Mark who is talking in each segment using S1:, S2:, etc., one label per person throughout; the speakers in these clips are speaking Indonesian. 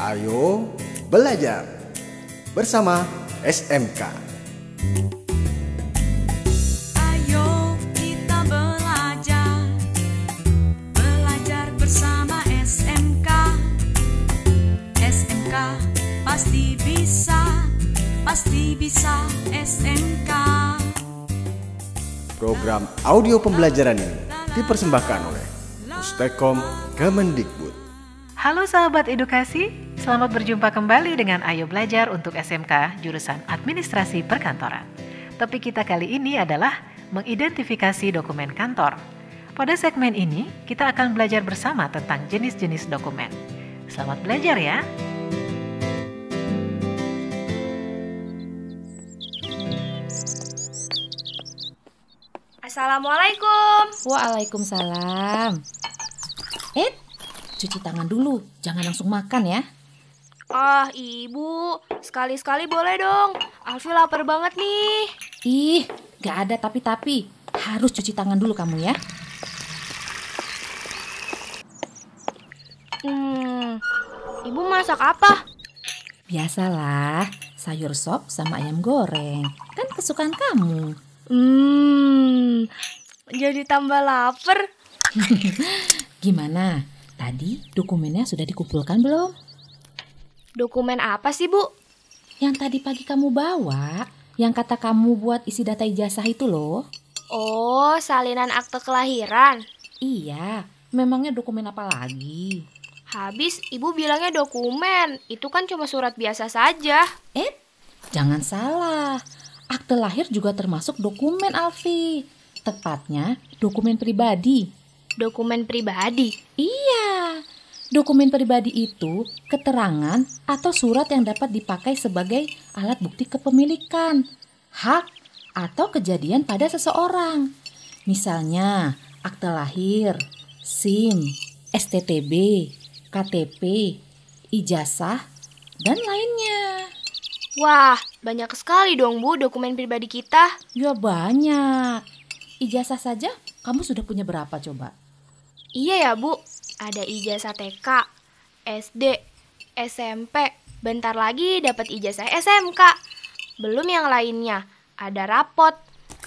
S1: Ayo belajar bersama SMK.
S2: Ayo kita belajar Belajar bersama SMK SMK pasti bisa Pasti bisa SMK
S1: Program audio pembelajaran ini dipersembahkan oleh Pustekom Kemendikbud.
S3: Halo sahabat edukasi, selamat berjumpa kembali dengan Ayo Belajar untuk SMK jurusan Administrasi Perkantoran. Topik kita kali ini adalah mengidentifikasi dokumen kantor. Pada segmen ini, kita akan belajar bersama tentang jenis-jenis dokumen. Selamat belajar ya!
S4: Assalamualaikum.
S5: Waalaikumsalam. Eh, cuci tangan dulu. Jangan langsung makan ya.
S4: Ah, Ibu, sekali-sekali boleh dong. Alfi lapar banget nih.
S5: Ih, gak ada tapi-tapi. Harus cuci tangan dulu kamu ya.
S4: Hmm, Ibu masak apa?
S5: Biasalah, sayur sop sama ayam goreng. Kan kesukaan kamu.
S4: Hmm, jadi tambah lapar.
S5: Gimana? Tadi dokumennya sudah dikumpulkan belum?
S4: Dokumen apa sih, Bu?
S5: Yang tadi pagi kamu bawa, yang kata kamu buat isi data ijazah itu loh.
S4: Oh, salinan akte kelahiran.
S5: Iya, memangnya dokumen apa lagi?
S4: Habis Ibu bilangnya dokumen. Itu kan cuma surat biasa saja.
S5: Eh, jangan salah. Akte lahir juga termasuk dokumen, Alfi. Tepatnya dokumen pribadi.
S4: Dokumen pribadi.
S5: Iya, dokumen pribadi itu keterangan atau surat yang dapat dipakai sebagai alat bukti kepemilikan, hak, atau kejadian pada seseorang. Misalnya, akte lahir, SIM, STTB, KTP, ijazah, dan lainnya.
S4: Wah, banyak sekali dong, Bu, dokumen pribadi kita.
S5: Ya banyak. Ijazah saja kamu sudah punya berapa coba?
S4: Iya ya, Bu. Ada ijazah TK, SD, SMP. Bentar lagi dapat ijazah SMK. Belum yang lainnya. Ada rapot,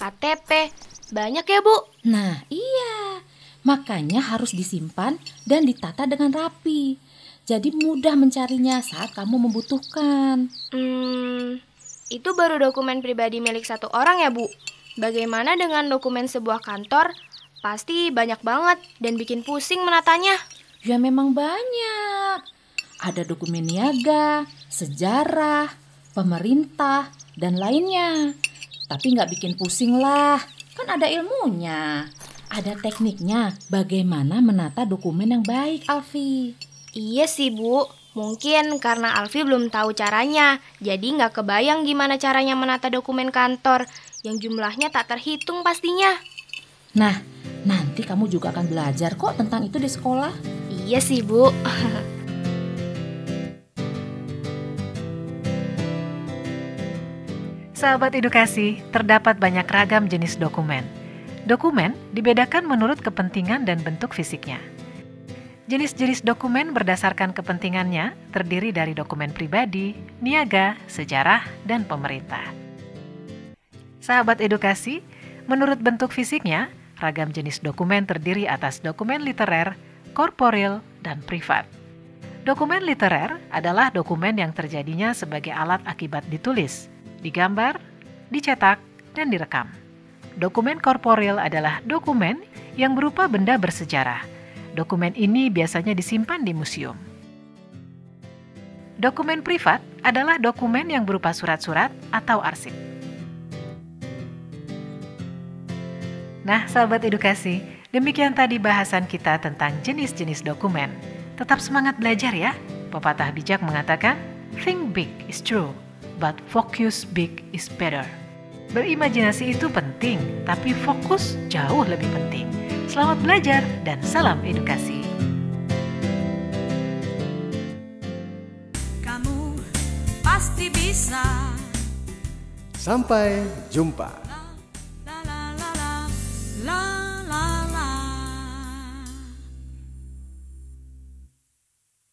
S4: KTP. Banyak ya, Bu.
S5: Nah, iya. Makanya harus disimpan dan ditata dengan rapi. Jadi mudah mencarinya saat kamu membutuhkan.
S4: Hmm, itu baru dokumen pribadi milik satu orang ya, Bu. Bagaimana dengan dokumen sebuah kantor? Pasti banyak banget dan bikin pusing menatanya.
S5: Ya memang banyak. Ada dokumen niaga, sejarah, pemerintah, dan lainnya. Tapi nggak bikin pusing lah, kan ada ilmunya. Ada tekniknya bagaimana menata dokumen yang baik, Alfi.
S4: Iya sih, Bu. Mungkin karena Alfi belum tahu caranya, jadi nggak kebayang gimana caranya menata dokumen kantor yang jumlahnya tak terhitung pastinya.
S5: Nah, nanti kamu juga akan belajar kok tentang itu di sekolah.
S4: Iya sih, Bu.
S3: Sahabat edukasi, terdapat banyak ragam jenis dokumen. Dokumen dibedakan menurut kepentingan dan bentuk fisiknya. Jenis-jenis dokumen berdasarkan kepentingannya terdiri dari dokumen pribadi, niaga, sejarah, dan pemerintah. Sahabat edukasi, menurut bentuk fisiknya, ragam jenis dokumen terdiri atas dokumen literer, korporil, dan privat. Dokumen literer adalah dokumen yang terjadinya sebagai alat akibat ditulis, digambar, dicetak, dan direkam. Dokumen korporil adalah dokumen yang berupa benda bersejarah. Dokumen ini biasanya disimpan di museum. Dokumen privat adalah dokumen yang berupa surat-surat atau arsip. Nah, sahabat edukasi, demikian tadi bahasan kita tentang jenis-jenis dokumen. Tetap semangat belajar ya. Pepatah bijak mengatakan, think big is true, but focus big is better. Berimajinasi itu penting, tapi fokus jauh lebih penting. Selamat belajar dan salam edukasi.
S2: Kamu pasti bisa
S1: Sampai jumpa.